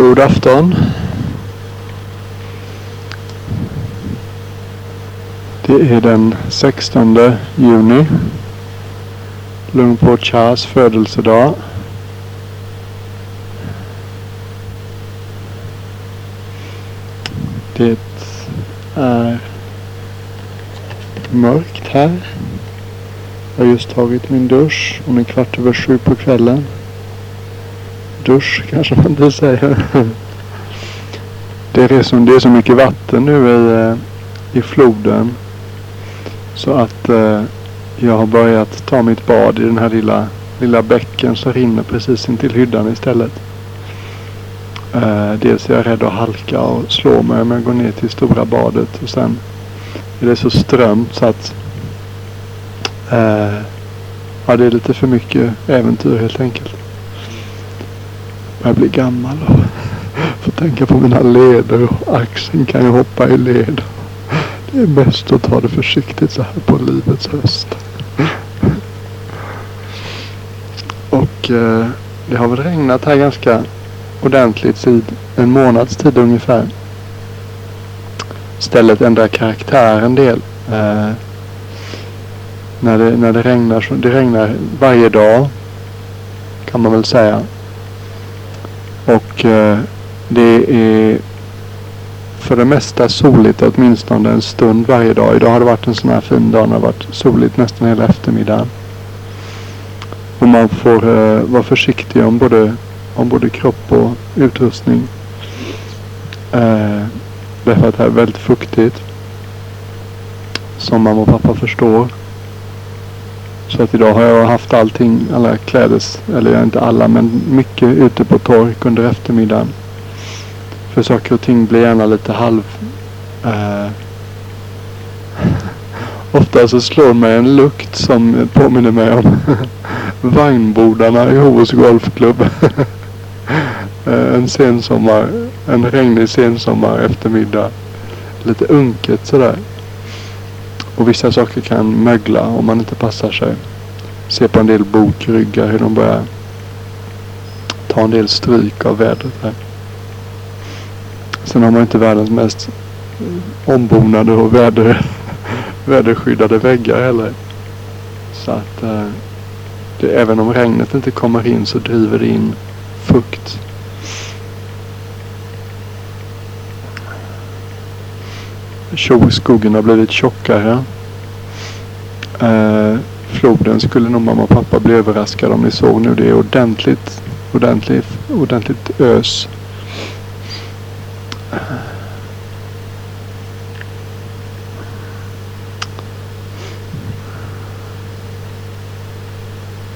God afton. Det är den 16 juni. Lungpo Chas födelsedag. Det är mörkt här. Jag har just tagit min dusch. Hon är kvart över sju på kvällen. Dusch kanske man inte säger. Det är, som, det är så mycket vatten nu i, eh, i floden. Så att eh, jag har börjat ta mitt bad i den här lilla, lilla bäcken som rinner precis intill hyddan istället. Eh, dels är jag rädd att halka och slå mig om jag går ner till stora badet. Och sen är det så strömt så att eh, ja, det är lite för mycket äventyr helt enkelt. Jag blir gammal och får tänka på mina leder och axeln kan ju hoppa i led. Det är bäst att ta det försiktigt så här på livets höst. Och eh, det har väl regnat här ganska ordentligt i en månads tid ungefär. Stället ändrar karaktär en del. Eh, när, det, när det regnar, så, det regnar varje dag kan man väl säga. Och eh, det är för det mesta soligt åtminstone en stund varje dag. Idag har det varit en sån här fin dag när det varit soligt nästan hela eftermiddagen. Och man får eh, vara försiktig om både, om både kropp och utrustning. Eh, därför att det är väldigt fuktigt. Som mamma och pappa förstår. Så att idag har jag haft allting, alla klädes, eller inte alla men mycket ute på tork under eftermiddagen. För saker och ting blir gärna lite halv... Eh, ofta så slår mig en lukt som påminner mig om vagnbordarna i Hovås Golfklubb. Eh, en sensommar, en regnig sensommar eftermiddag. Lite unket sådär. Och vissa saker kan mögla om man inte passar sig. Se på en del bokryggar hur de börjar ta en del stryk av vädret här. Sen har man inte världens mest ombonade och väder, väderskyddade väggar heller. Så att eh, det, även om regnet inte kommer in så driver det in fukt. Skogen har blivit tjockare. Eh, floden skulle nog mamma och pappa bli överraskade om ni såg nu. Det är ordentligt, ordentligt, ordentligt ös.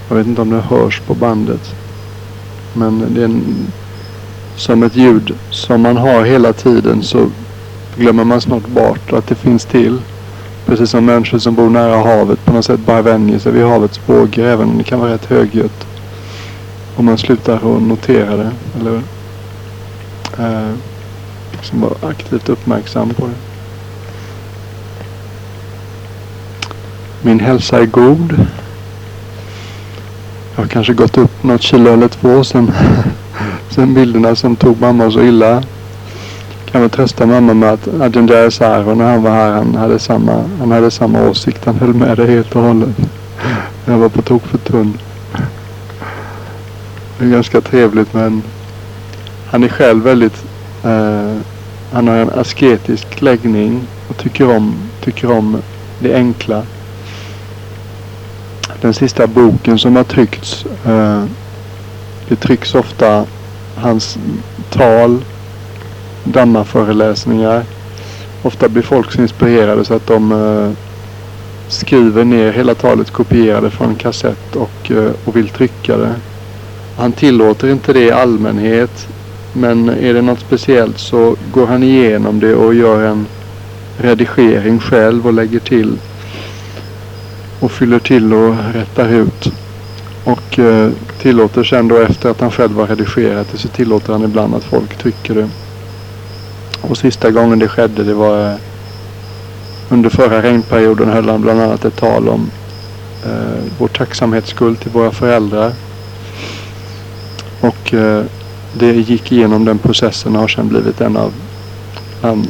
Jag vet inte om det hörs på bandet. Men det är en, som ett ljud som man har hela tiden så glömmer man snart bort att det finns till. Precis som människor som bor nära havet på något sätt bara vänjer sig vid havets vågor även om det kan vara rätt högljutt. Om man slutar att notera det. Eller eh, liksom vara aktivt uppmärksam på det. Min hälsa är god. Jag har kanske gått upp något kilo eller två sen, sen bilderna som tog mamma så illa. Kan väl trösta mamma med att Adjunjaya Saro när han var här, han hade samma, han hade samma åsikt. Han höll med det helt och hållet. Jag var på tok för tunn. Det är ganska trevligt men han är själv väldigt, eh, han har en asketisk läggning och tycker om, tycker om det enkla den sista boken som har tryckts. Eh, det trycks ofta hans tal, Dhamma-föreläsningar. Ofta blir folk så inspirerade så att de eh, skriver ner hela talet, kopierar det från kassett och, eh, och vill trycka det. Han tillåter inte det i allmänhet. Men är det något speciellt så går han igenom det och gör en redigering själv och lägger till och fyller till och rättar ut. Och eh, tillåter sen då efter att han själv har redigerat det så tillåter han ibland att folk trycker det. Och sista gången det skedde det var eh, under förra regnperioden höll han bland annat ett tal om eh, vår tacksamhetsskuld till våra föräldrar. Och eh, det gick igenom den processen och har sedan blivit en av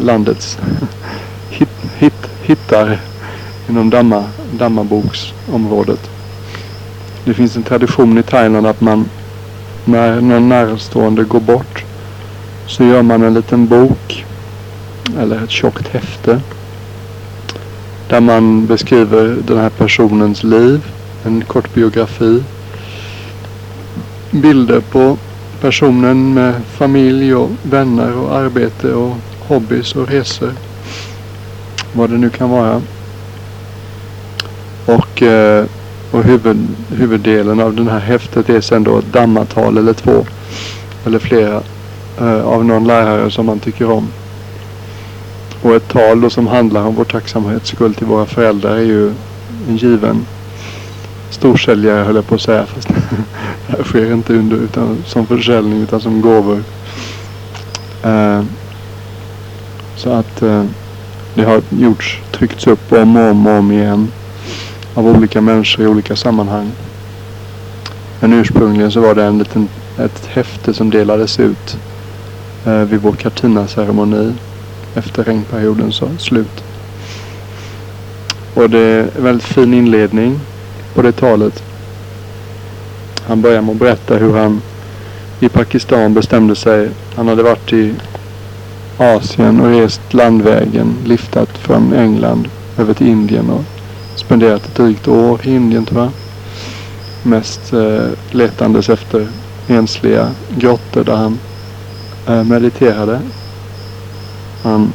landets hit, hit, hittar inom damma, dammaboksområdet. Det finns en tradition i Thailand att man när någon närstående går bort så gör man en liten bok eller ett tjockt häfte där man beskriver den här personens liv, en kort biografi, bilder på personen med familj och vänner och arbete och hobbys och resor. Vad det nu kan vara. Och, eh, och huvud, huvuddelen av det här häftet är sen då ett dammatal eller två eller flera eh, av någon lärare som man tycker om. Och ett tal då som handlar om vår tacksamhetsskuld till våra föräldrar är ju en given storsäljare höll jag på att säga. Fast det här sker inte under, utan som försäljning utan som gåvor. Eh, så att eh, det har gjorts, tryckts upp om och om och om igen av olika människor i olika sammanhang. Men ursprungligen så var det en liten, ett häfte som delades ut Eh, vid vår Katina-ceremoni efter regnperiodens slut. Och det är en väldigt fin inledning på det talet. Han börjar med att berätta hur han i Pakistan bestämde sig. Han hade varit i Asien och rest landvägen, liftat från England över till Indien och spenderat ett drygt år i Indien tror jag. Mest eh, letandes efter ensliga grottor där han Eh, mediterade. Han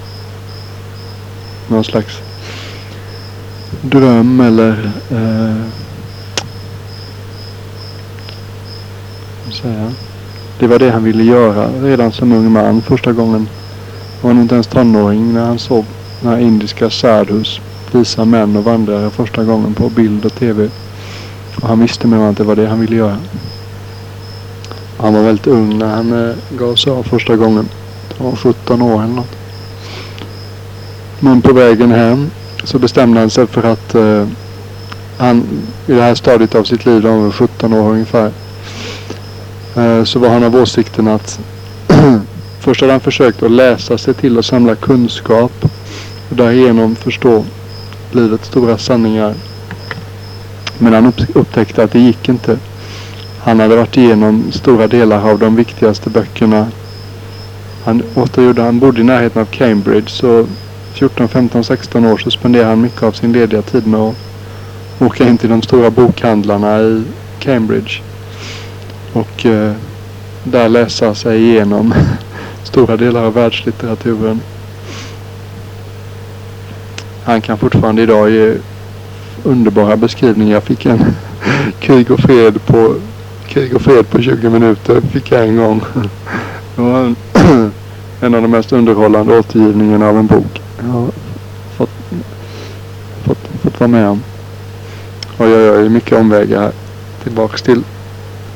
någon slags dröm eller eh, säga. Det var det han ville göra redan som ung man. Första gången var han inte ens tonåring när han såg några indiska sadhus visa män och vandrare första gången på bild och tv. Och han visste med att det var det han ville göra. Han var väldigt ung när han eh, gav sig av första gången. Han var 17 år eller något. Men på vägen hem så bestämde han sig för att eh, han i det här stadiet av sitt liv, han var 17 år ungefär, Eh, så var han av åsikten att först hade han försökt att läsa sig till och samla kunskap och därigenom förstå livets stora sanningar. Men han upptäckte att det gick inte. Han hade varit igenom stora delar av de viktigaste böckerna. Han återgjorde, han bodde i närheten av Cambridge så 14, 15, 16 år så spenderade han mycket av sin lediga tid med att åka in till de stora bokhandlarna i Cambridge och eh, där läsa sig igenom stora delar av världslitteraturen. Han kan fortfarande idag ge underbara beskrivningar. Jag fick en krig och fred på krig och fred på 20 minuter fick jag en gång. Det var en, en av de mest underhållande återgivningarna av en bok jag har fått, fått, fått vara med om. Och jag gör ju mycket omvägar här. Tillbaks till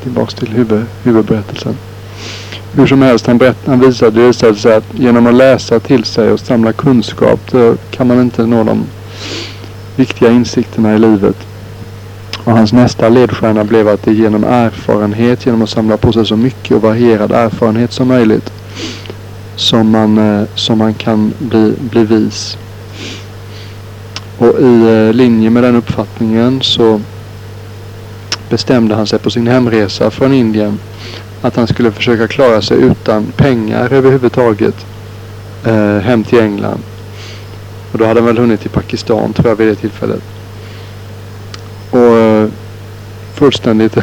tillbaks till huvud, huvudberättelsen. Hur som helst, han, berätt, han visade, det visade sig att genom att läsa till sig och samla kunskap så kan man inte nå de viktiga insikterna i livet. Och hans nästa ledstjärna blev att det är genom erfarenhet, genom att samla på sig så mycket och varierad erfarenhet som möjligt som man, eh, som man kan bli, bli vis. Och i eh, linje med den uppfattningen så bestämde han sig på sin hemresa från Indien att han skulle försöka klara sig utan pengar överhuvudtaget eh, hem till England. Och då hade han väl hunnit till Pakistan tror jag vid det tillfället. Och eh, fullständigt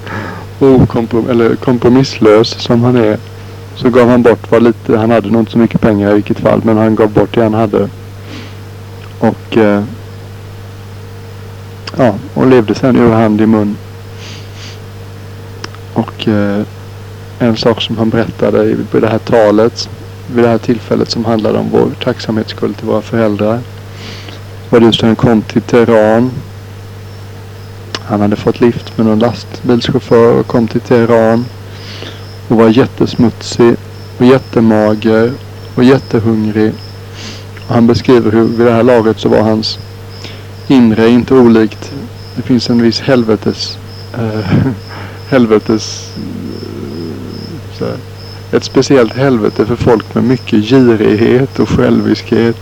okomprom eller kompromisslös som han är så gav han bort vad lite, han hade nog inte så mycket pengar i vilket fall men han gav bort det han hade. Och eh, Ja, och levde sen ur hand i mun. Och eh, en sak som han berättade i det här talet, vid det här tillfället som handlade om vår tacksamhetsskuld till våra föräldrar. Var det just när han kom till Teheran. Han hade fått lift med någon lastbilschaufför och kom till Teheran. Och var jättesmutsig och jättemager och jättehungrig. Och han beskriver hur vid det här laget så var hans inre inte olikt. Det finns en viss helvetes, äh, helvetes eh, helvete. Ett speciellt helvete för folk med mycket girighet och själviskhet.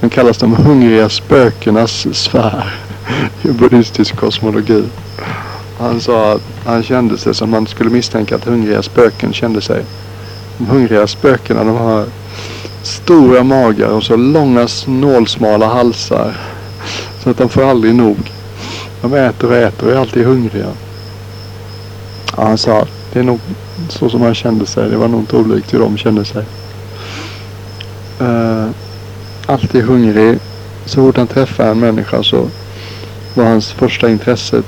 Som kallas de hungriga spökenas sfär i buddhistisk kosmologi. Han sa att han kände sig som man skulle misstänka att hungriga spöken kände sig. De hungriga spökena de har stora magar och så långa snålsmala halsar. Så att de får aldrig nog. De äter och äter och är alltid hungriga. Ja, han sa att det är nog så som han kände sig. Det var nog inte olikt hur de kände sig. Uh, alltid hungrig. Så fort han träffar en människa så var hans första intresse.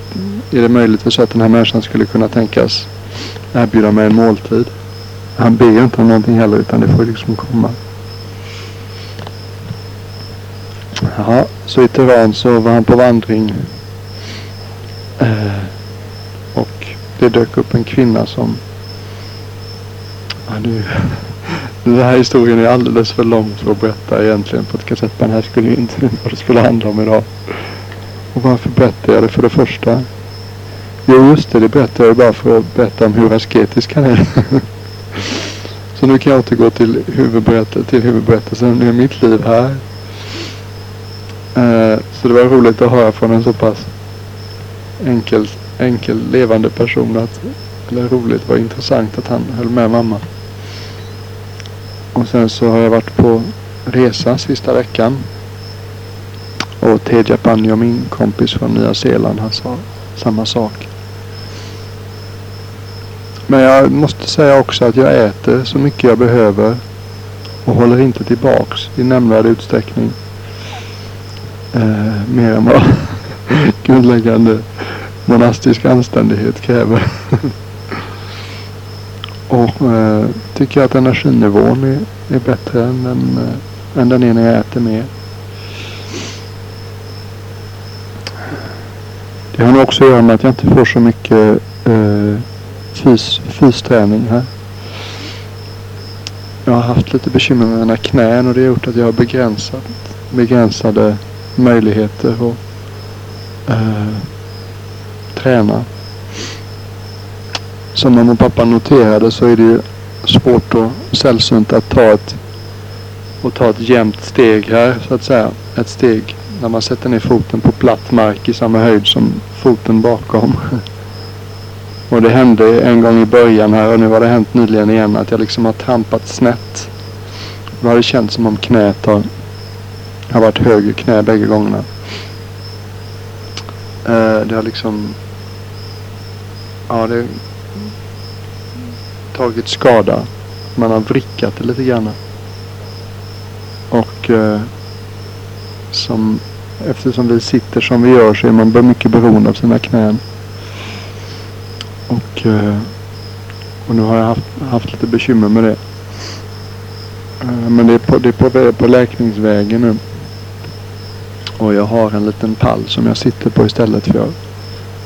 Är det möjligt så att den här människan skulle kunna tänkas erbjuda mig en måltid? Han ber inte om någonting heller utan det får liksom komma. Jaha, så i Teheran så var han på vandring. Eh, och det dök upp en kvinna som... Ja, nu, den här historien är alldeles för lång för att berätta egentligen på ett kassettband. Här skulle ju inte vad det skulle handla om idag. Och varför berättar jag det för det första? Jo, just det. Det berättar jag bara för att berätta om hur asketisk han är. Så nu kan jag återgå till, huvudberättelsen, till huvudberättelsen. Nu är mitt liv här. Eh, så det var roligt att höra från en så pass enkel, enkel levande person att, eller roligt, var intressant att han höll med mamma. Och sen så har jag varit på resa sista veckan. Och Teja Panjo, min kompis från Nya Zeeland, han sa samma sak. Men jag måste säga också att jag äter så mycket jag behöver och håller inte tillbaks i nämnvärd utsträckning. Eh, mer än vad grundläggande monastisk anständighet kräver. och eh, tycker att energinivån är, är bättre än den, eh, än den är när jag äter mer. Det har nog också att göra med att jag inte får så mycket eh, fys, fysträning här. Jag har haft lite bekymmer med mina knän och det har gjort att jag har begränsat, begränsade möjligheter att eh, träna. Som mamma och pappa noterade så är det ju svårt och sällsynt att ta ett, och ta ett jämnt steg här så att säga. Ett steg när man sätter ner foten på platt mark i samma höjd som foten bakom. Och det hände en gång i början här och nu har det hänt nyligen igen att jag liksom har trampat snett. Då har det känts som om knät har, har varit höger knä bägge gångerna. Eh, det har liksom... Ja, det tagit skada. Man har vrickat det lite grann. Och eh, som, eftersom vi sitter som vi gör så är man mycket beroende av sina knän. Och, eh, och nu har jag haft, haft lite bekymmer med det. Eh, men det är, på, det är på, på läkningsvägen nu. Och jag har en liten pall som jag sitter på istället för jag,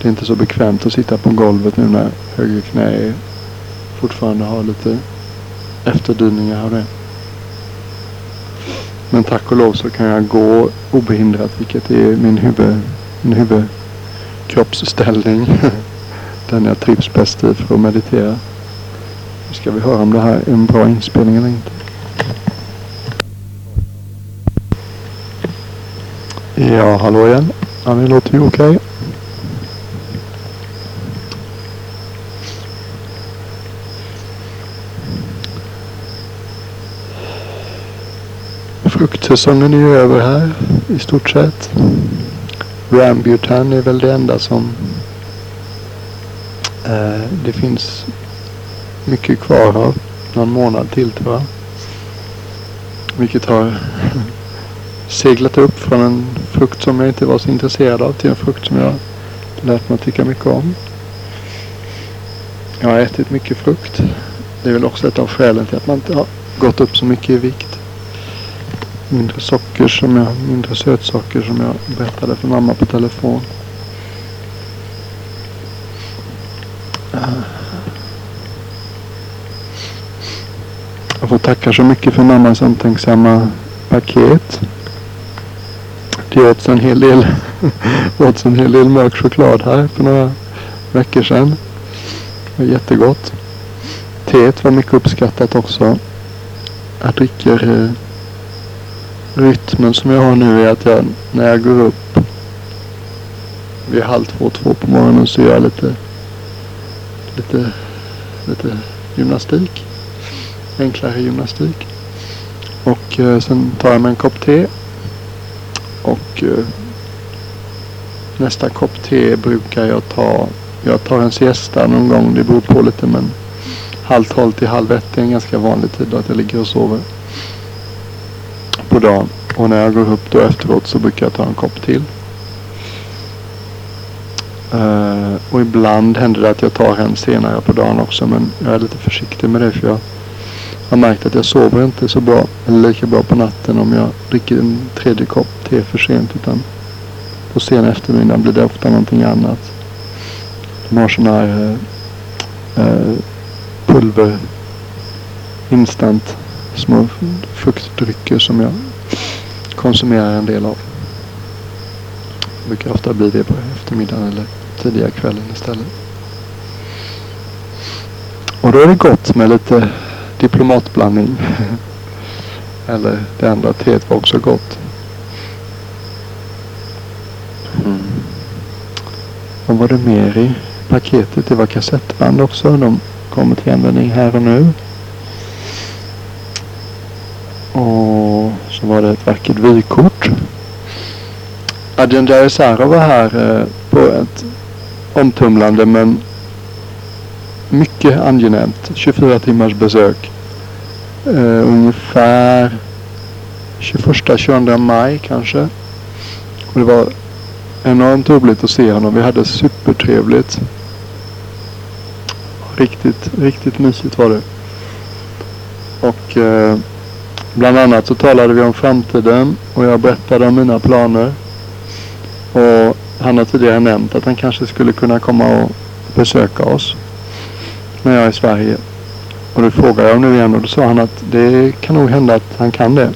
det är inte så bekvämt att sitta på golvet nu när höger knä fortfarande har lite efterdyningar av det. Men tack och lov så kan jag gå obehindrat vilket är min huvud, min huvudkroppsställning. Den jag trivs bäst i för att meditera. Nu ska vi höra om det här är en bra inspelning eller inte. Ja, hallå igen. Ja, det låter ju okej. Okay. Jaktsäsongen är ju över här i stort sett. Rambutan är väl det enda som eh, det finns mycket kvar av någon månad till tror jag. Vilket har seglat upp från en frukt som jag inte var så intresserad av till en frukt som jag lärt mig att tycka mycket om. Jag har ätit mycket frukt. Det är väl också ett av skälen till att man inte har gått upp så mycket i vikt. Mindre socker som jag, mindre sötsaker som jag berättade för mamma på telefon. Jag får tacka så mycket för mammas omtänksamma paket. Det åts en hel del, åts en hel del mörk choklad här för några veckor sedan. Det var jättegott. teet var mycket uppskattat också. Jag dricker eh, rytmen som jag har nu är att jag när jag går upp vid halv två, två på morgonen så gör jag lite, lite, lite gymnastik. Enklare gymnastik. Och eh, sen tar jag mig en kopp te. Och eh, nästa kopp te brukar jag ta. Jag tar en siesta någon gång. Det beror på lite men halv tolv till halv ett är en ganska vanlig tid då att jag ligger och sover. På dagen. Och när jag går upp då efteråt så brukar jag ta en kopp till. Uh, och ibland händer det att jag tar en senare på dagen också men jag är lite försiktig med det för jag har märkt att jag sover inte så bra eller lika bra på natten om jag dricker en tredje kopp te för sent utan på sen eftermiddag blir det ofta någonting annat. De har sådana här uh, pulver instant små fruktdrycker som jag konsumerar en del av. Det brukar ofta bli det på eftermiddagen eller tidiga kvällen istället. Och då är det gott med lite diplomatblandning. eller det andra teet var också gott. Mm. Vad var det mer i paketet? Det var kassettband också. De kommer till användning här och nu. Och så var det ett vackert vykort. Adjan Jaisara var här eh, på ett omtumlande men mycket angenämt 24 timmars besök. Uh, ungefär 21-22 maj kanske. Och det var enormt roligt att se honom. Vi hade supertrevligt. Riktigt, riktigt mysigt var det. Och uh, bland annat så talade vi om framtiden och jag berättade om mina planer. Och han har tidigare nämnt att han kanske skulle kunna komma och besöka oss när jag är i Sverige. Och då frågade jag om nu igen och då sa han att det kan nog hända att han kan det.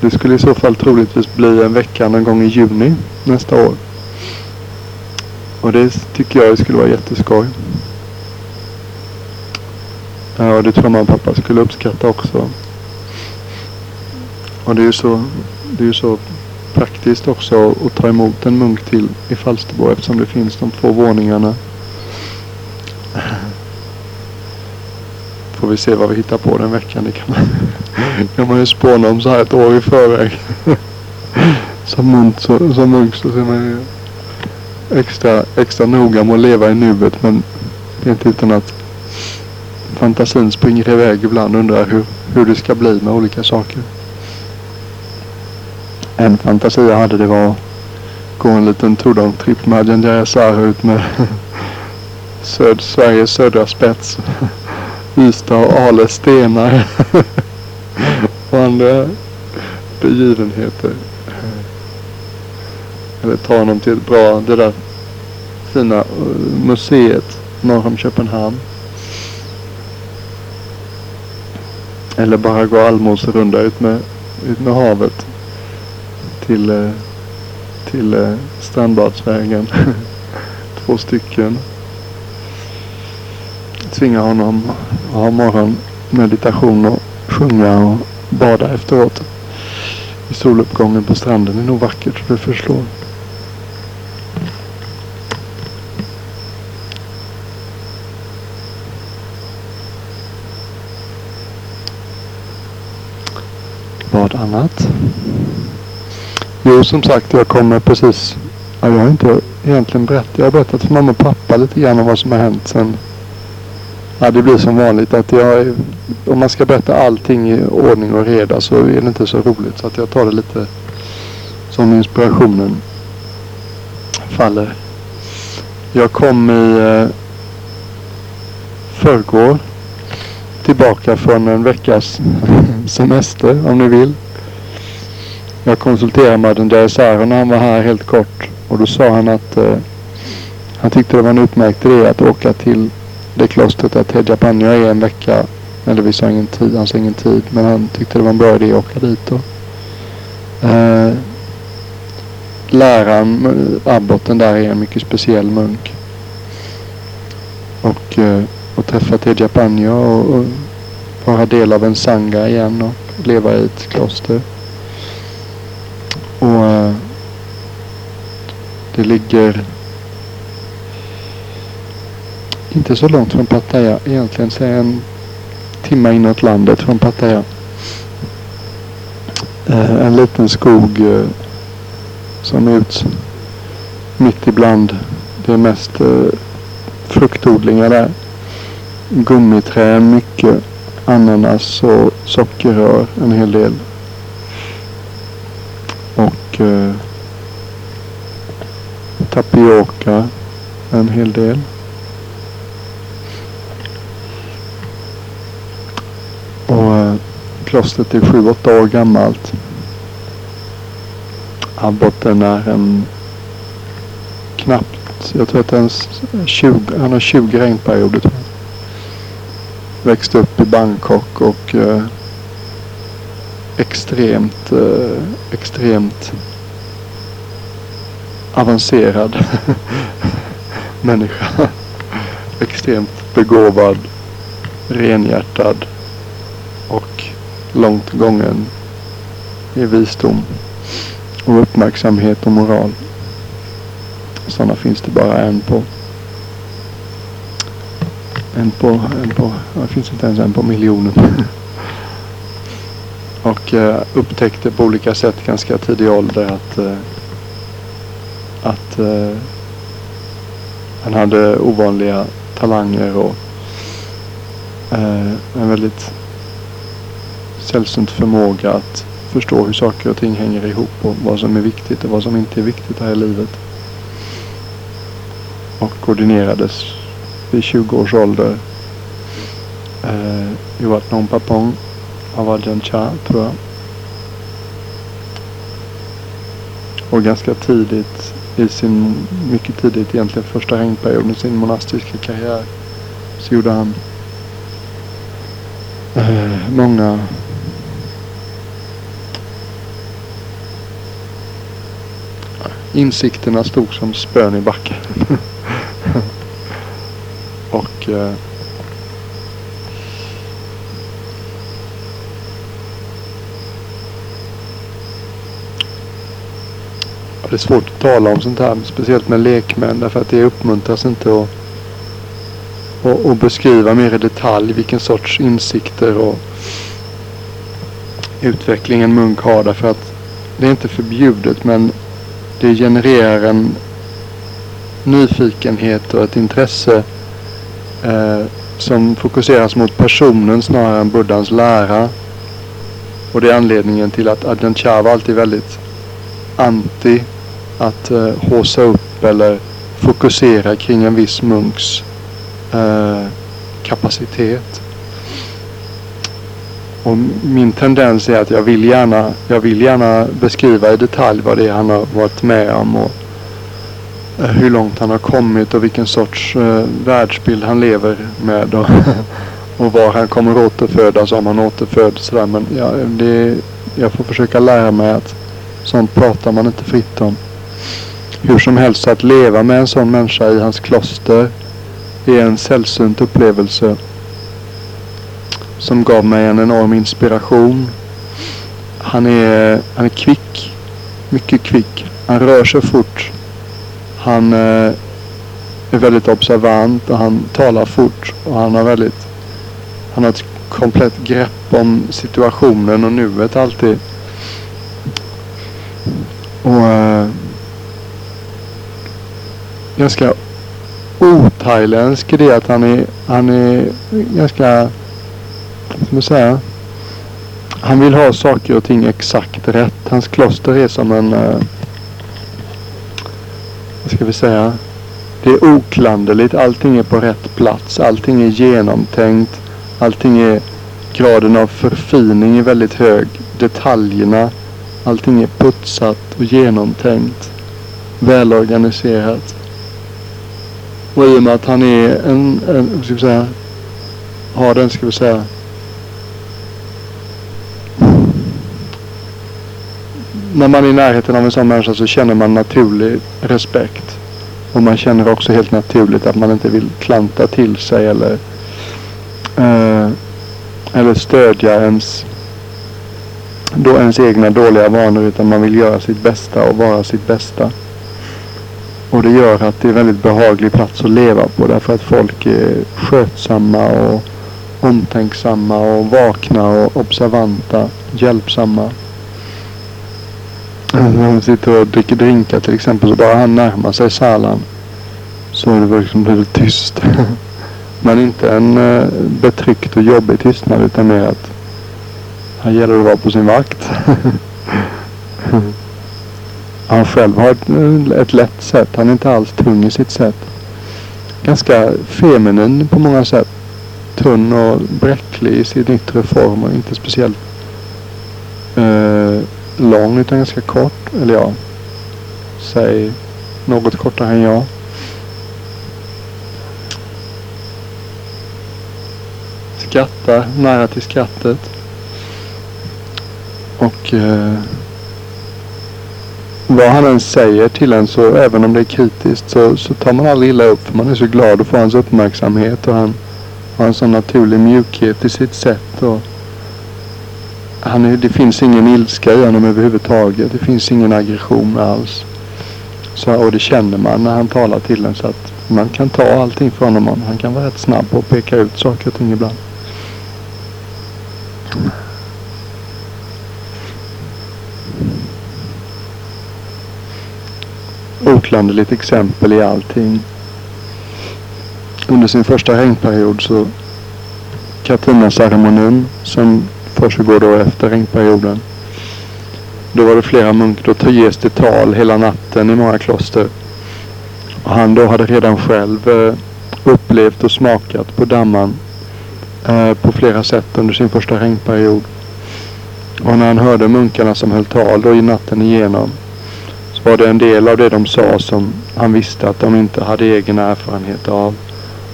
Det skulle i så fall troligtvis bli en vecka någon gång i juni nästa år. Och det tycker jag skulle vara jätteskoj. Ja, och det tror man pappa skulle uppskatta också. Och det är ju så, det är ju så praktiskt också att ta emot en munk till i Falsterbo eftersom det finns de två våningarna. Får vi se vad vi hittar på den veckan. Det kan man, kan man ju spåna om så här ett år i förväg. som munk så, som munk så är man ju extra, extra noga med att leva i nuet men det är inte utan att fantasin springer iväg ibland och undrar hur, hur det ska bli med olika saker en fantasi jag hade det var att gå en liten tripp med Janjaya ut med söd, Sveriges södra spets. Ystad och Ale stenar. och andra begivenheter. Eller ta honom till ett bra, det där fina eh, museet norr om Köpenhamn. Eller bara gå allmoserunda ut med, ut med havet till, eh, till eh, Strandbadsvägen. Två stycken. Tvinga honom att ha morgonmeditation och sjunga och bada efteråt. I soluppgången på stranden. Det är nog vackert det förslår. Vad annat? Jo, som sagt, jag kommer precis... Ja, jag har inte egentligen berättat. Jag har berättat för mamma och pappa lite grann om vad som har hänt sen. Ja, det blir som vanligt att jag... Om man ska berätta allting i ordning och reda så är det inte så roligt. Så att jag tar det lite som inspirationen faller. Jag kom i eh, förrgår tillbaka från en veckas semester om ni vill. Jag konsulterade Madden Jaisaro när han var här helt kort. Och då sa han att eh, han tyckte det var en utmärkt idé att åka till det klostret där Tejapanya är en vecka. Eller vi sa ingen tid, han sa ingen tid. Men han tyckte det var en bra idé att åka dit då. Eh, läraren, eh, abboten där är en mycket speciell munk. Och, eh, och träffa Tejapanya och, och vara del av en sanga igen och leva i ett kloster. Och eh, det ligger inte så långt från Pattaya. Egentligen så är en timme inåt landet från Pattaya. Eh, en liten skog eh, som är ut mitt ibland det är mest fruktodlingar där. Gummiträd mycket ananas och sockerrör en hel del. Och eh, tapioka en hel del. Och eh, klostret är sju, åtta år gammalt. Abboten är en knappt, jag tror att den 20, han har 20 regnperioder. Tror jag växte upp i Bangkok och eh, extremt, eh, extremt avancerad människa. extremt begåvad, renhjärtad och långt gången i visdom och uppmärksamhet och moral. Sådana finns det bara en på en på, en på, det finns inte ens en på miljonen. och eh, upptäckte på olika sätt ganska tidig ålder att, eh, att eh, han hade ovanliga talanger och eh, en väldigt sällsynt förmåga att förstå hur saker och ting hänger ihop och vad som är viktigt och vad som inte är viktigt här i livet. Och koordinerades vid 20 års ålder eh, i Wat Nong Papong av Ajahn tror jag. Och ganska tidigt, i sin, mycket tidigt egentligen första regnperioden i sin monastiska karriär, så gjorde han eh, många Insikterna stod som spön i backen. Och eh, Det är svårt att tala om sånt här, speciellt med lekmän, därför att det uppmuntras inte att, att, att beskriva mer i detalj vilken sorts insikter och utveckling en munk har, därför att det är inte förbjudet, men det genererar en nyfikenhet och ett intresse eh, som fokuseras mot personen snarare än buddhans lära. Och det är anledningen till att Adjan Chava alltid är väldigt anti att eh, håsa upp eller fokusera kring en viss munks eh, kapacitet. Och min tendens är att jag vill gärna, jag vill gärna beskriva i detalj vad det är han har varit med om och Eh, hur långt han har kommit och vilken sorts eh, världsbild han lever med. Och, och var han kommer återfödas om han återföds. Sådär. Men ja, det, jag får försöka lära mig att sånt pratar man inte fritt om. Hur som helst att leva med en sån människa i hans kloster är en sällsynt upplevelse som gav mig en enorm inspiration. Han är, han är kvick. Mycket kvick. Han rör sig fort. Han eh, är väldigt observant och han talar fort och han har väldigt han har ett komplett grepp om situationen och nuet alltid. Och eh, ganska othailändsk i det att han är, han är ganska, vad ska man säga, han vill ha saker och ting exakt rätt. Hans kloster är som en eh, vad ska vi säga, det är oklanderligt. Allting är på rätt plats. Allting är genomtänkt. Allting är, graden av förfining är väldigt hög. Detaljerna, allting är putsat och genomtänkt. Välorganiserat. Och i och med att han är en, en vad ska vi säga, har den, ska vi säga, när man är i närheten av en sån människa så känner man naturlig respekt. Och man känner också helt naturligt att man inte vill klanta till sig eller Eh, eller stödja ens, då ens egna dåliga vanor utan man vill göra sitt bästa och vara sitt bästa. Och det gör att det är en väldigt behaglig plats att leva på därför att folk är skötsamma och omtänksamma och vakna och observanta, hjälpsamma. När han sitter och dricker drinkar till exempel så bara han närmar sig Salan så är det liksom väldigt tyst. Men inte en eh, betryckt och jobbig tystnad utan mer att här gäller det att vara på sin vakt. han själv har ett, ett lätt sätt. Han är inte alls tung i sitt sätt. Ganska feminin på många sätt. Tunn och bräcklig i sin yttre form och inte speciellt eh, lång utan ganska kort. Eller ja, säg något kortare än jag. skrattar nära till skrattet. Och eh, vad han än säger till en så även om det är kritiskt så, så tar man aldrig illa upp för man är så glad att få hans uppmärksamhet och han har en sån naturlig mjukhet i sitt sätt. Och han är, det finns ingen ilska i honom överhuvudtaget. Det finns ingen aggression alls. Så, och det känner man när han talar till en så att man kan ta allting från honom. Han kan vara rätt snabb på att peka ut saker och ting ibland. Oklanderligt exempel i allting. Under sin första regnperiod så Katrina-ceremonin som försiggår då efter regnperioden. Då var det flera munkar. Då ges det tal hela natten i många kloster. Och han då hade redan själv eh, upplevt och smakat på damman eh, på flera sätt under sin första regnperiod. Och när han hörde munkarna som höll tal då i natten igenom var det en del av det de sa som han visste att de inte hade egen erfarenhet av.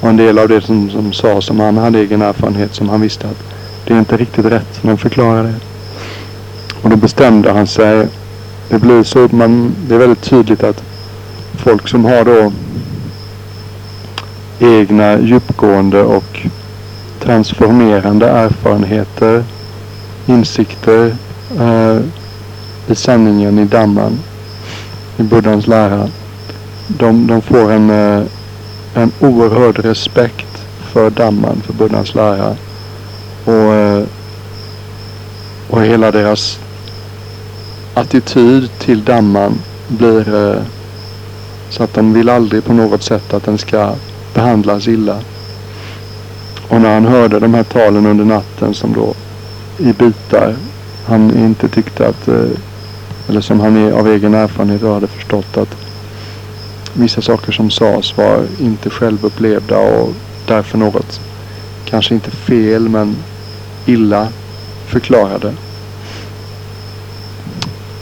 Och en del av det som de sa som han hade egen erfarenhet som han visste att det är inte riktigt rätt som de förklarade. Och då bestämde han sig. Det blir så, man, det är väldigt tydligt att folk som har då egna djupgående och transformerande erfarenheter, insikter eh, i sanningen i dammen i Buddhas lära. De, de får en, eh, en oerhörd respekt för damman, för Buddhas lära. Och, eh, och hela deras attityd till damman blir eh, så att de vill aldrig på något sätt att den ska behandlas illa. Och när han hörde de här talen under natten som då i bitar han inte tyckte att eller som han av egen erfarenhet hade förstått att vissa saker som sades var inte självupplevda och därför något, kanske inte fel men illa förklarade.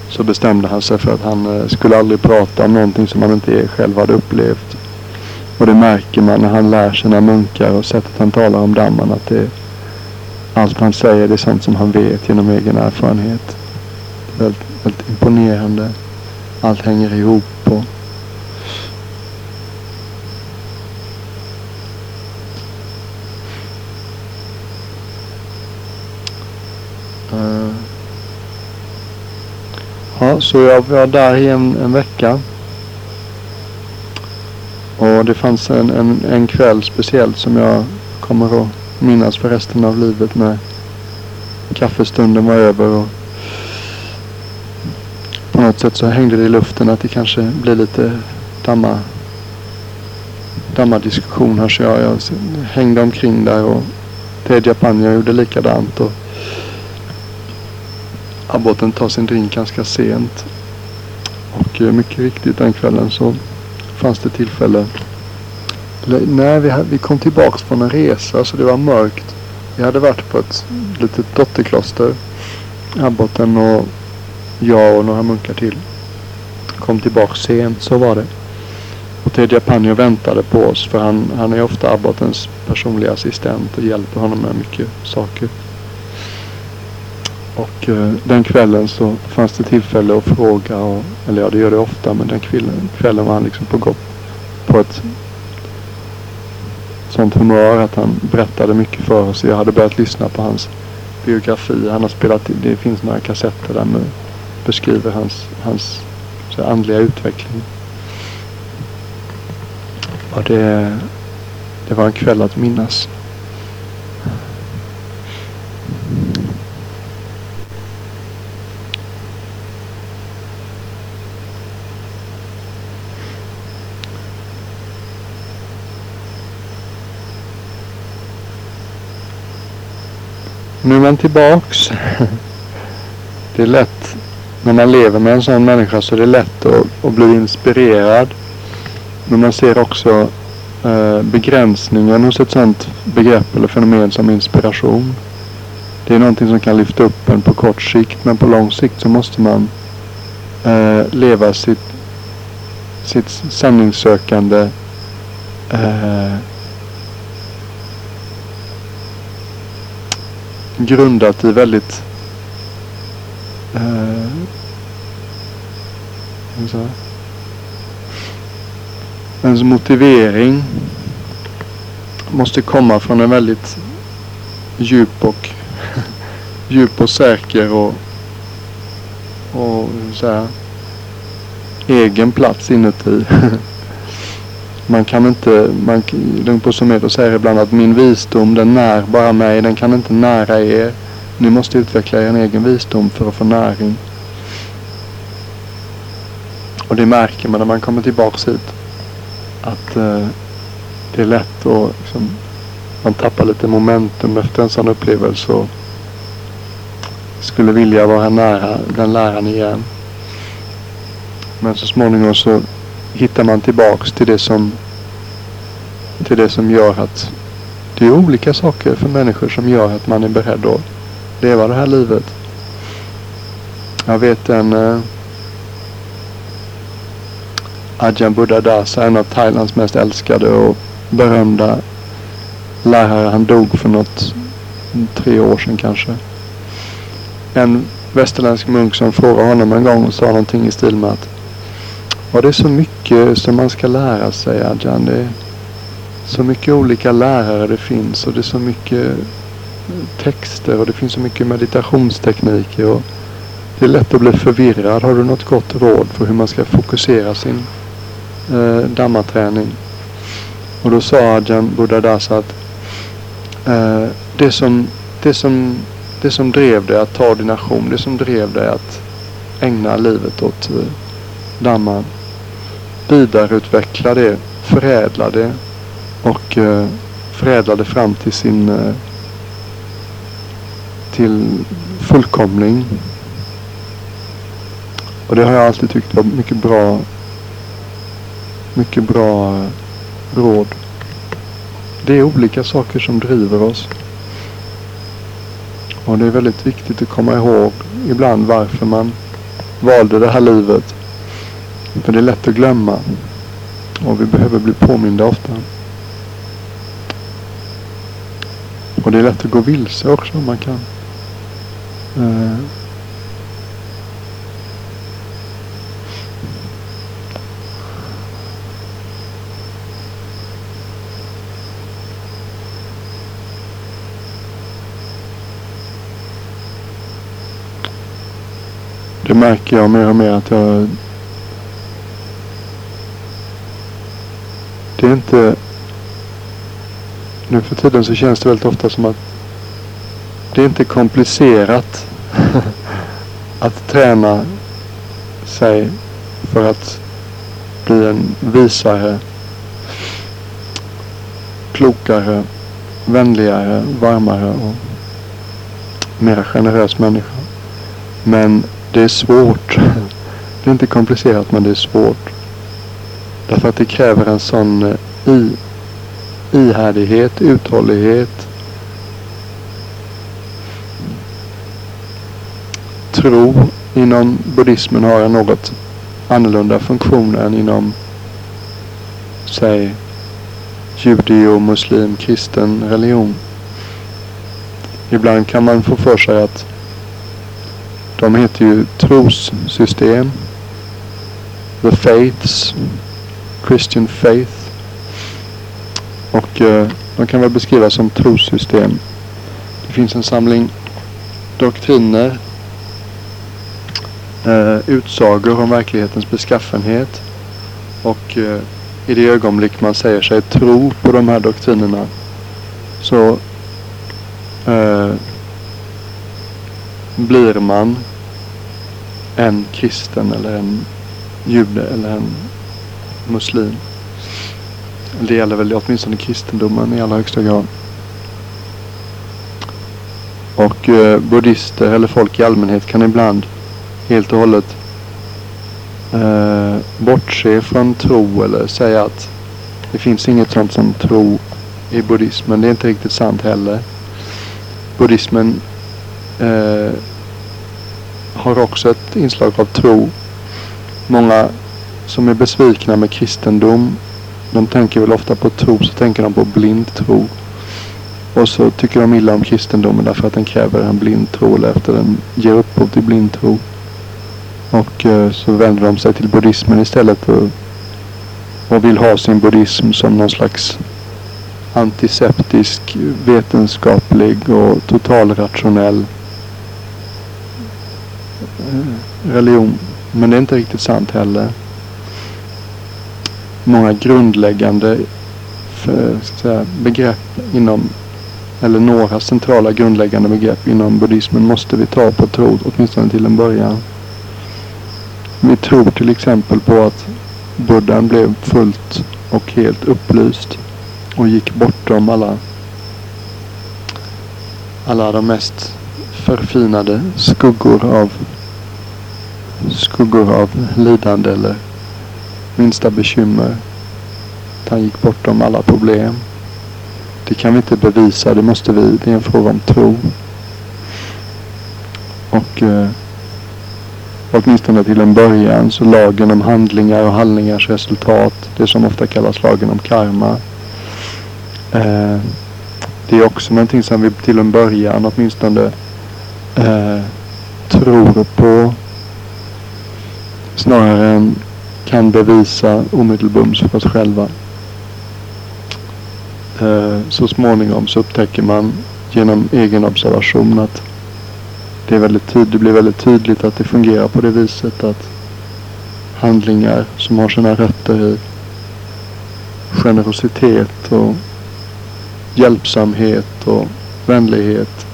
Så bestämde han sig för att han eh, skulle aldrig prata om någonting som han inte själv hade upplevt. Och det märker man när han lär sina munkar och sättet han talar om dammen att det, allt han säger det är sånt som han vet genom egen erfarenhet. Väldigt Väldigt imponerande. Allt hänger ihop och eh. uh. Ja, så jag var där i en, en vecka. Och det fanns en, en, en kväll speciellt som jag kommer att minnas för resten av livet när kaffestunden var över och något sätt så hängde det i luften att det kanske blir lite damma, damma diskussion här. Så jag, jag hängde omkring där och Ted Japanja gjorde likadant. Och abboten tar sin drink ganska sent. Och eh, mycket riktigt den kvällen så fanns det tillfälle. Nej, vi, vi kom tillbaks från en resa så det var mörkt. Vi hade varit på ett litet dotterkloster. Abboten och jag och några munkar till kom tillbaka sent, så var det. Och Tedja Panjo väntade på oss för han, han är ofta abbotens personliga assistent och hjälper honom med mycket saker. Och eh, den kvällen så fanns det tillfälle att fråga, och, eller ja det gör det ofta, men den kvällen, kvällen var han liksom på gott på ett sånt humör att han berättade mycket för oss. Jag hade börjat lyssna på hans biografi. Han har spelat, det finns några kassetter där med beskriver hans, hans så andliga utveckling. Och det, det var en kväll att minnas. Nu är man tillbaks. Det är lätt när man lever med en sån människa så är det lätt att, att bli inspirerad. Men man ser också eh, begränsningen hos ett sånt begrepp eller fenomen som inspiration. Det är någonting som kan lyfta upp en på kort sikt men på lång sikt så måste man eh, leva sitt, sitt sanningssökande eh, grundat i väldigt eh, ens motivering måste komma från en väldigt djup och djup och säker och, och så här, egen plats inuti. Man kan inte, man, Lugn Somedo säger ibland att min visdom den när bara mig, den kan inte nära er. Ni måste utveckla er egen visdom för att få näring. Och det märker man när man kommer tillbaks hit. Att eh, det är lätt att liksom, man tappar lite momentum efter en sån upplevelse och skulle vilja vara nära den läraren igen. Men så småningom så hittar man tillbaks till det som till det som gör att det är olika saker för människor som gör att man är beredd att leva det här livet. Jag vet en eh, Ajahn Buddha Dasa, en av Thailands mest älskade och berömda lärare. Han dog för något, tre år sedan kanske. En västerländsk munk som frågade honom en gång och sa någonting i stil med att Ja, det är så mycket som man ska lära sig Ajahn. Det är så mycket olika lärare det finns och det är så mycket texter och det finns så mycket meditationstekniker. Och det är lätt att bli förvirrad. Har du något gott råd för hur man ska fokusera sin eh, dammaträning? Och då sa Ajahn Buddhadasa att eh, det, som, det, som, det som drev dig att ta ordination, det som drev dig att ägna livet åt eh, damman vidareutveckla det, förädla det och eh, förädla det fram till sin eh, till fullkomning. Och det har jag alltid tyckt var mycket bra mycket bra råd. Det är olika saker som driver oss. Och det är väldigt viktigt att komma ihåg ibland varför man valde det här livet. För det är lätt att glömma. Och vi behöver bli påminda ofta. Och det är lätt att gå vilse också. Man kan eh, Det märker jag mer och mer att jag det är inte... Nu för tiden så känns det väldigt ofta som att det är inte komplicerat att träna sig för att bli en visare, klokare, vänligare, varmare och mer generös människa. Men det är svårt. Det är inte komplicerat men det är svårt. Därför att det kräver en sån eh, i, ihärdighet, uthållighet. Tro inom buddhismen har en något annorlunda funktion än inom säg judeo, muslim, kristen religion. Ibland kan man få för sig att de heter ju trossystem, the faiths, Christian faith. Och eh, de kan väl beskrivas som trossystem. Det finns en samling doktriner, eh, utsagor om verklighetens beskaffenhet. Och eh, i det ögonblick man säger sig tro på de här doktrinerna så eh, blir man en kristen eller en jude eller en muslim. Det gäller väl åtminstone kristendomen i allra högsta grad. Och eh, buddhister eller folk i allmänhet kan ibland helt och hållet eh, bortse från tro eller säga att det finns inget sånt som tro i buddhismen. Det är inte riktigt sant heller. Buddhismen eh, har också ett inslag av tro. Många som är besvikna med kristendom, de tänker väl ofta på tro, så tänker de på blind tro. Och så tycker de illa om kristendomen därför att den kräver en blind tro eller efter den ger upphov till blind tro. Och eh, så vänder de sig till buddhismen istället och, och vill ha sin buddhism som någon slags antiseptisk, vetenskaplig och totalrationell religion. Men det är inte riktigt sant heller. Många grundläggande eh, för, säga, begrepp inom eller några centrala grundläggande begrepp inom buddhismen måste vi ta på tro, åtminstone till en början. Vi tror till exempel på att buddhan blev fullt och helt upplyst och gick bortom alla alla de mest förfinade skuggor av skuggor av lidande eller minsta bekymmer. Han gick bortom alla problem. Det kan vi inte bevisa, det måste vi. Det är en fråga om tro. Och eh, åtminstone till en början så lagen om handlingar och handlingars resultat, det som ofta kallas lagen om karma. Eh, det är också någonting som vi till en början åtminstone eh, tror på snarare än kan bevisa omedelbums för oss själva. Eh, så småningom så upptäcker man genom egen observation att det, är väldigt tydligt, det blir väldigt tydligt att det fungerar på det viset att handlingar som har sina rötter i generositet och hjälpsamhet och vänlighet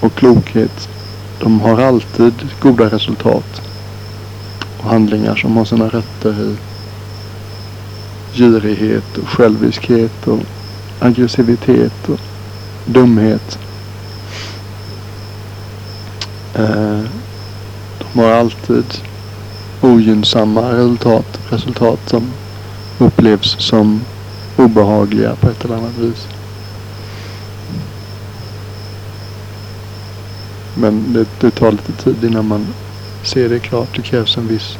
och klokhet. De har alltid goda resultat. Och handlingar som har sina rötter i girighet och själviskhet och aggressivitet och dumhet. Eh, de har alltid ogynnsamma resultat, resultat som upplevs som obehagliga på ett eller annat vis. Men det, det tar lite tid innan man Se det klart. Det krävs en viss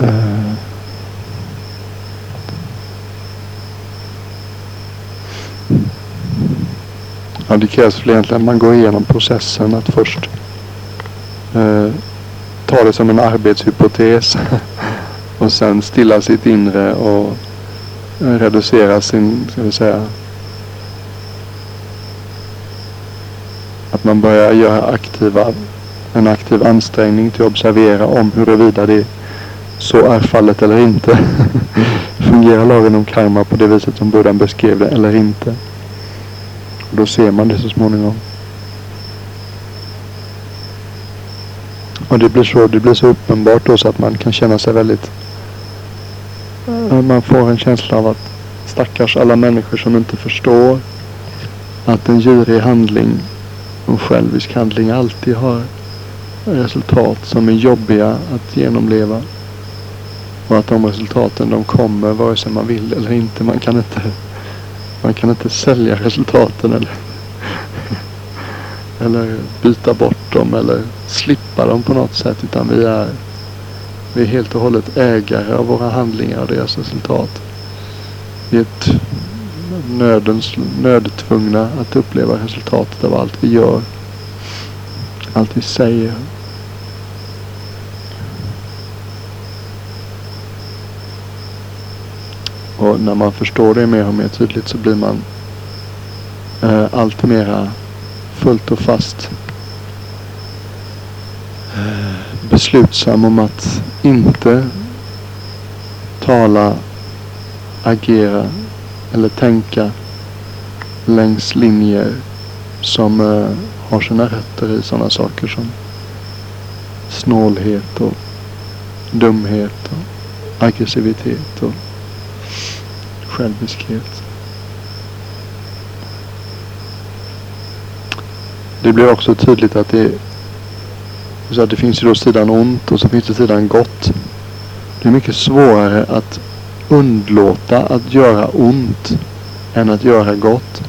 eh, Ja, det krävs väl egentligen att man går igenom processen att först eh, ta det som en arbetshypotes och sen stilla sitt inre och reducera sin, ska vi säga, att man börjar göra aktiva, en aktiv ansträngning till att observera om huruvida det så är fallet eller inte. Fungerar lagen om karma på det viset som Buddha beskrev det eller inte? Och då ser man det så småningom. Och det blir så, det blir så uppenbart då så att man kan känna sig väldigt man får en känsla av att stackars alla människor som inte förstår att en girig handling och självisk handling alltid har resultat som är jobbiga att genomleva. Och att de resultaten de kommer vare sig man vill eller inte. Man kan inte, man kan inte sälja resultaten eller, eller byta bort dem eller slippa dem på något sätt. Utan vi är vi är helt och hållet ägare av våra handlingar och deras resultat. Vi är nödens, nödtvungna att uppleva resultatet av allt vi gör. Allt vi säger. Och när man förstår det mer och mer tydligt så blir man eh, allt mera fullt och fast eh, beslutsam om att inte tala, agera eller tänka längs linjer som eh, har sina rötter i sådana saker som snålhet och dumhet och aggressivitet och själviskhet. Det blir också tydligt att det, så att det finns ju då sidan ont och så finns det sidan gott. Det är mycket svårare att undlåta att göra ont än att göra gott.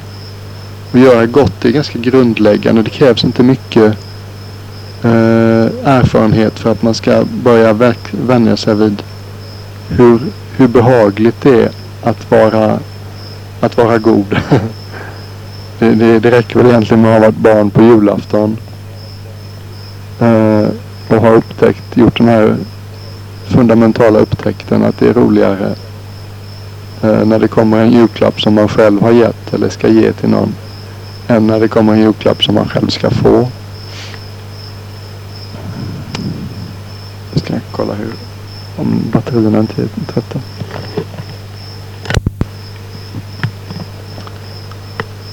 Att göra gott är ganska grundläggande. Det krävs inte mycket eh, erfarenhet för att man ska börja vänja sig vid hur, hur behagligt det är att vara, att vara god. det, det, det räcker väl egentligen med att ha varit barn på julafton eh, och ha upptäckt, gjort den här fundamentala upptäckten att det är roligare eh, när det kommer en julklapp som man själv har gett eller ska ge till någon än när det kommer en julklapp som man själv ska få. Jag ska kolla hur, om batterierna inte är trötta.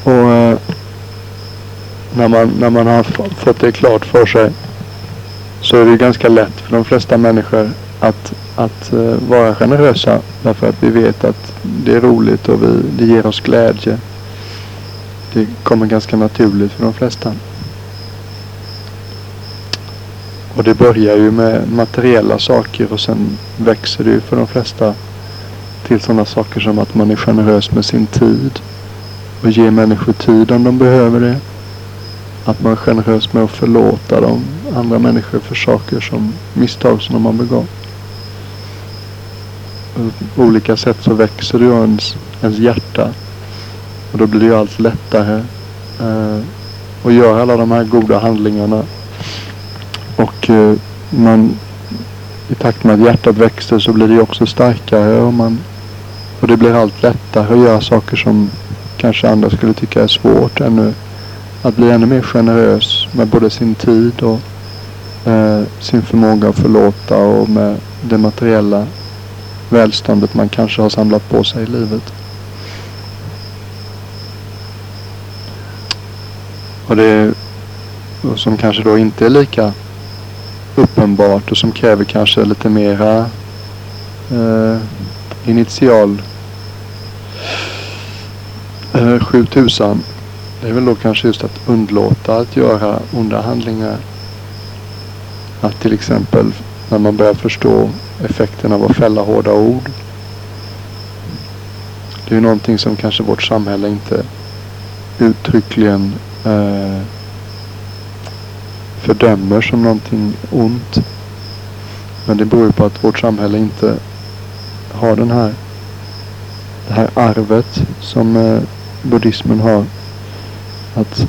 Och eh, när, man, när man har fått det klart för sig så är det ganska lätt för de flesta människor att, att eh, vara generösa. Därför att vi vet att det är roligt och vi, det ger oss glädje. Det kommer ganska naturligt för de flesta. Och det börjar ju med materiella saker och sen växer det ju för de flesta till sådana saker som att man är generös med sin tid och ger människor tid om de behöver det. Att man är generös med att förlåta dem, andra människor för saker som misstag som de har begått. På olika sätt så växer det ju ens, ens hjärta. Och då blir det ju allt lättare eh, att göra alla de här goda handlingarna. Och eh, man, i takt med att hjärtat växer så blir det ju också starkare och, man, och det blir allt lättare att göra saker som kanske andra skulle tycka är svårt ännu. Att bli ännu mer generös med både sin tid och eh, sin förmåga att förlåta och med det materiella välståndet man kanske har samlat på sig i livet. Och det och som kanske då inte är lika uppenbart och som kräver kanske lite mera eh, initial eh, 7000. Det är väl då kanske just att undlåta att göra onda handlingar. Att till exempel när man börjar förstå effekten av att fälla hårda ord. Det är ju någonting som kanske vårt samhälle inte uttryckligen eh, fördömer som någonting ont. Men det beror ju på att vårt samhälle inte har den här, det här arvet som eh, buddhismen har. Att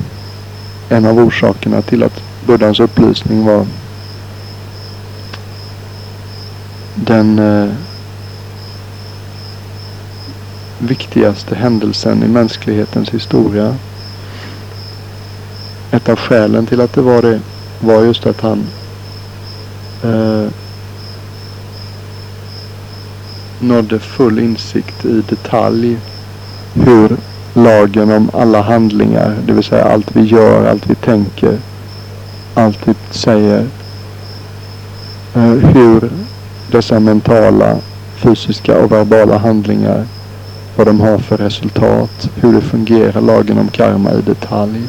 en av orsakerna till att buddhans upplysning var den eh, viktigaste händelsen i mänsklighetens historia. Ett av skälen till att det var det var just att han eh, nådde full insikt i detalj hur lagen om alla handlingar, det vill säga allt vi gör, allt vi tänker, allt vi säger, eh, hur dessa mentala, fysiska och verbala handlingar, vad de har för resultat, hur det fungerar, lagen om karma i detalj.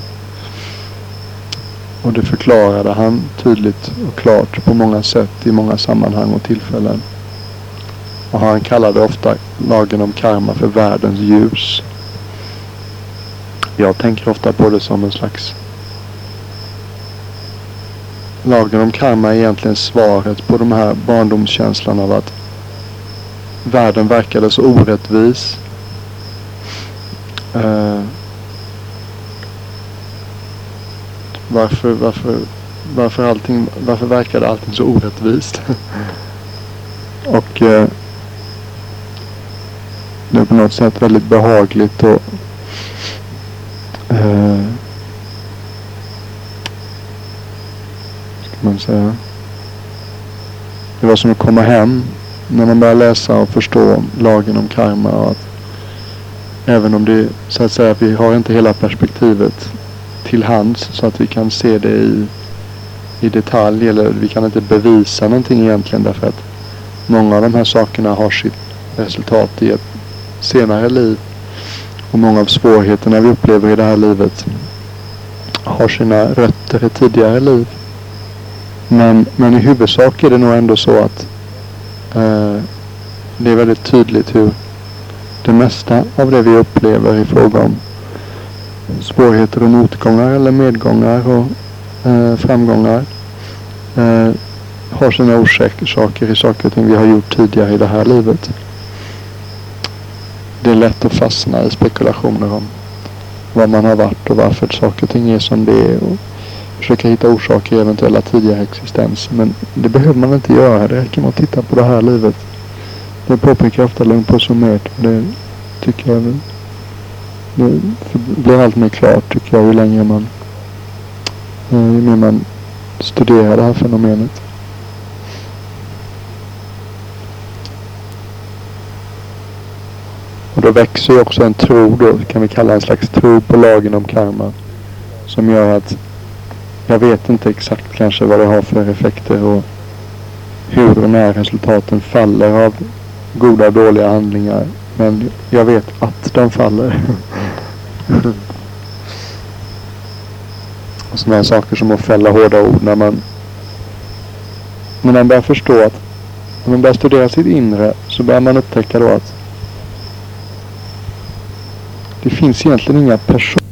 Och det förklarade han tydligt och klart på många sätt i många sammanhang och tillfällen. Och han kallade ofta lagen om karma för världens ljus. Jag tänker ofta på det som en slags Lagen om karma är egentligen svaret på de här barndomskänslan av att världen verkade så orättvis. Uh, varför, varför, varför, allting, varför verkade allting så orättvist? och eh, Det är på något sätt väldigt behagligt och eh, ska man säga. Det var som att komma hem när man börjar läsa och förstå lagen om karma. Och att även om det så att säga vi har inte hela perspektivet till hands så att vi kan se det i, i detalj eller vi kan inte bevisa någonting egentligen därför att många av de här sakerna har sitt resultat i ett senare liv och många av svårigheterna vi upplever i det här livet har sina rötter i tidigare liv. Men, men i huvudsak är det nog ändå så att eh, det är väldigt tydligt hur det mesta av det vi upplever i fråga om svårigheter och motgångar eller medgångar och eh, framgångar eh, har sina orsaker i saker och ting vi har gjort tidigare i det här livet. Det är lätt att fastna i spekulationer om vad man har varit och varför saker och ting är som det är och försöka hitta orsaker i eventuella tidigare existenser. Men det behöver man inte göra. Det räcker med att titta på det här livet. Det påpekar ofta lugnt på Sumet. Det tycker jag det blir allt mer klart tycker jag ju längre man eh, ju mer man studerar det här fenomenet. Och då växer ju också en tro då, kan vi kalla en slags tro på lagen om karma. Som gör att jag vet inte exakt kanske vad det har för effekter och hur och när resultaten faller av goda och dåliga handlingar. Men jag vet att de faller. och sådana saker som att fälla hårda ord när man när man börjar förstå att när man börjar studera sitt inre så börjar man upptäcka då att det finns egentligen inga personer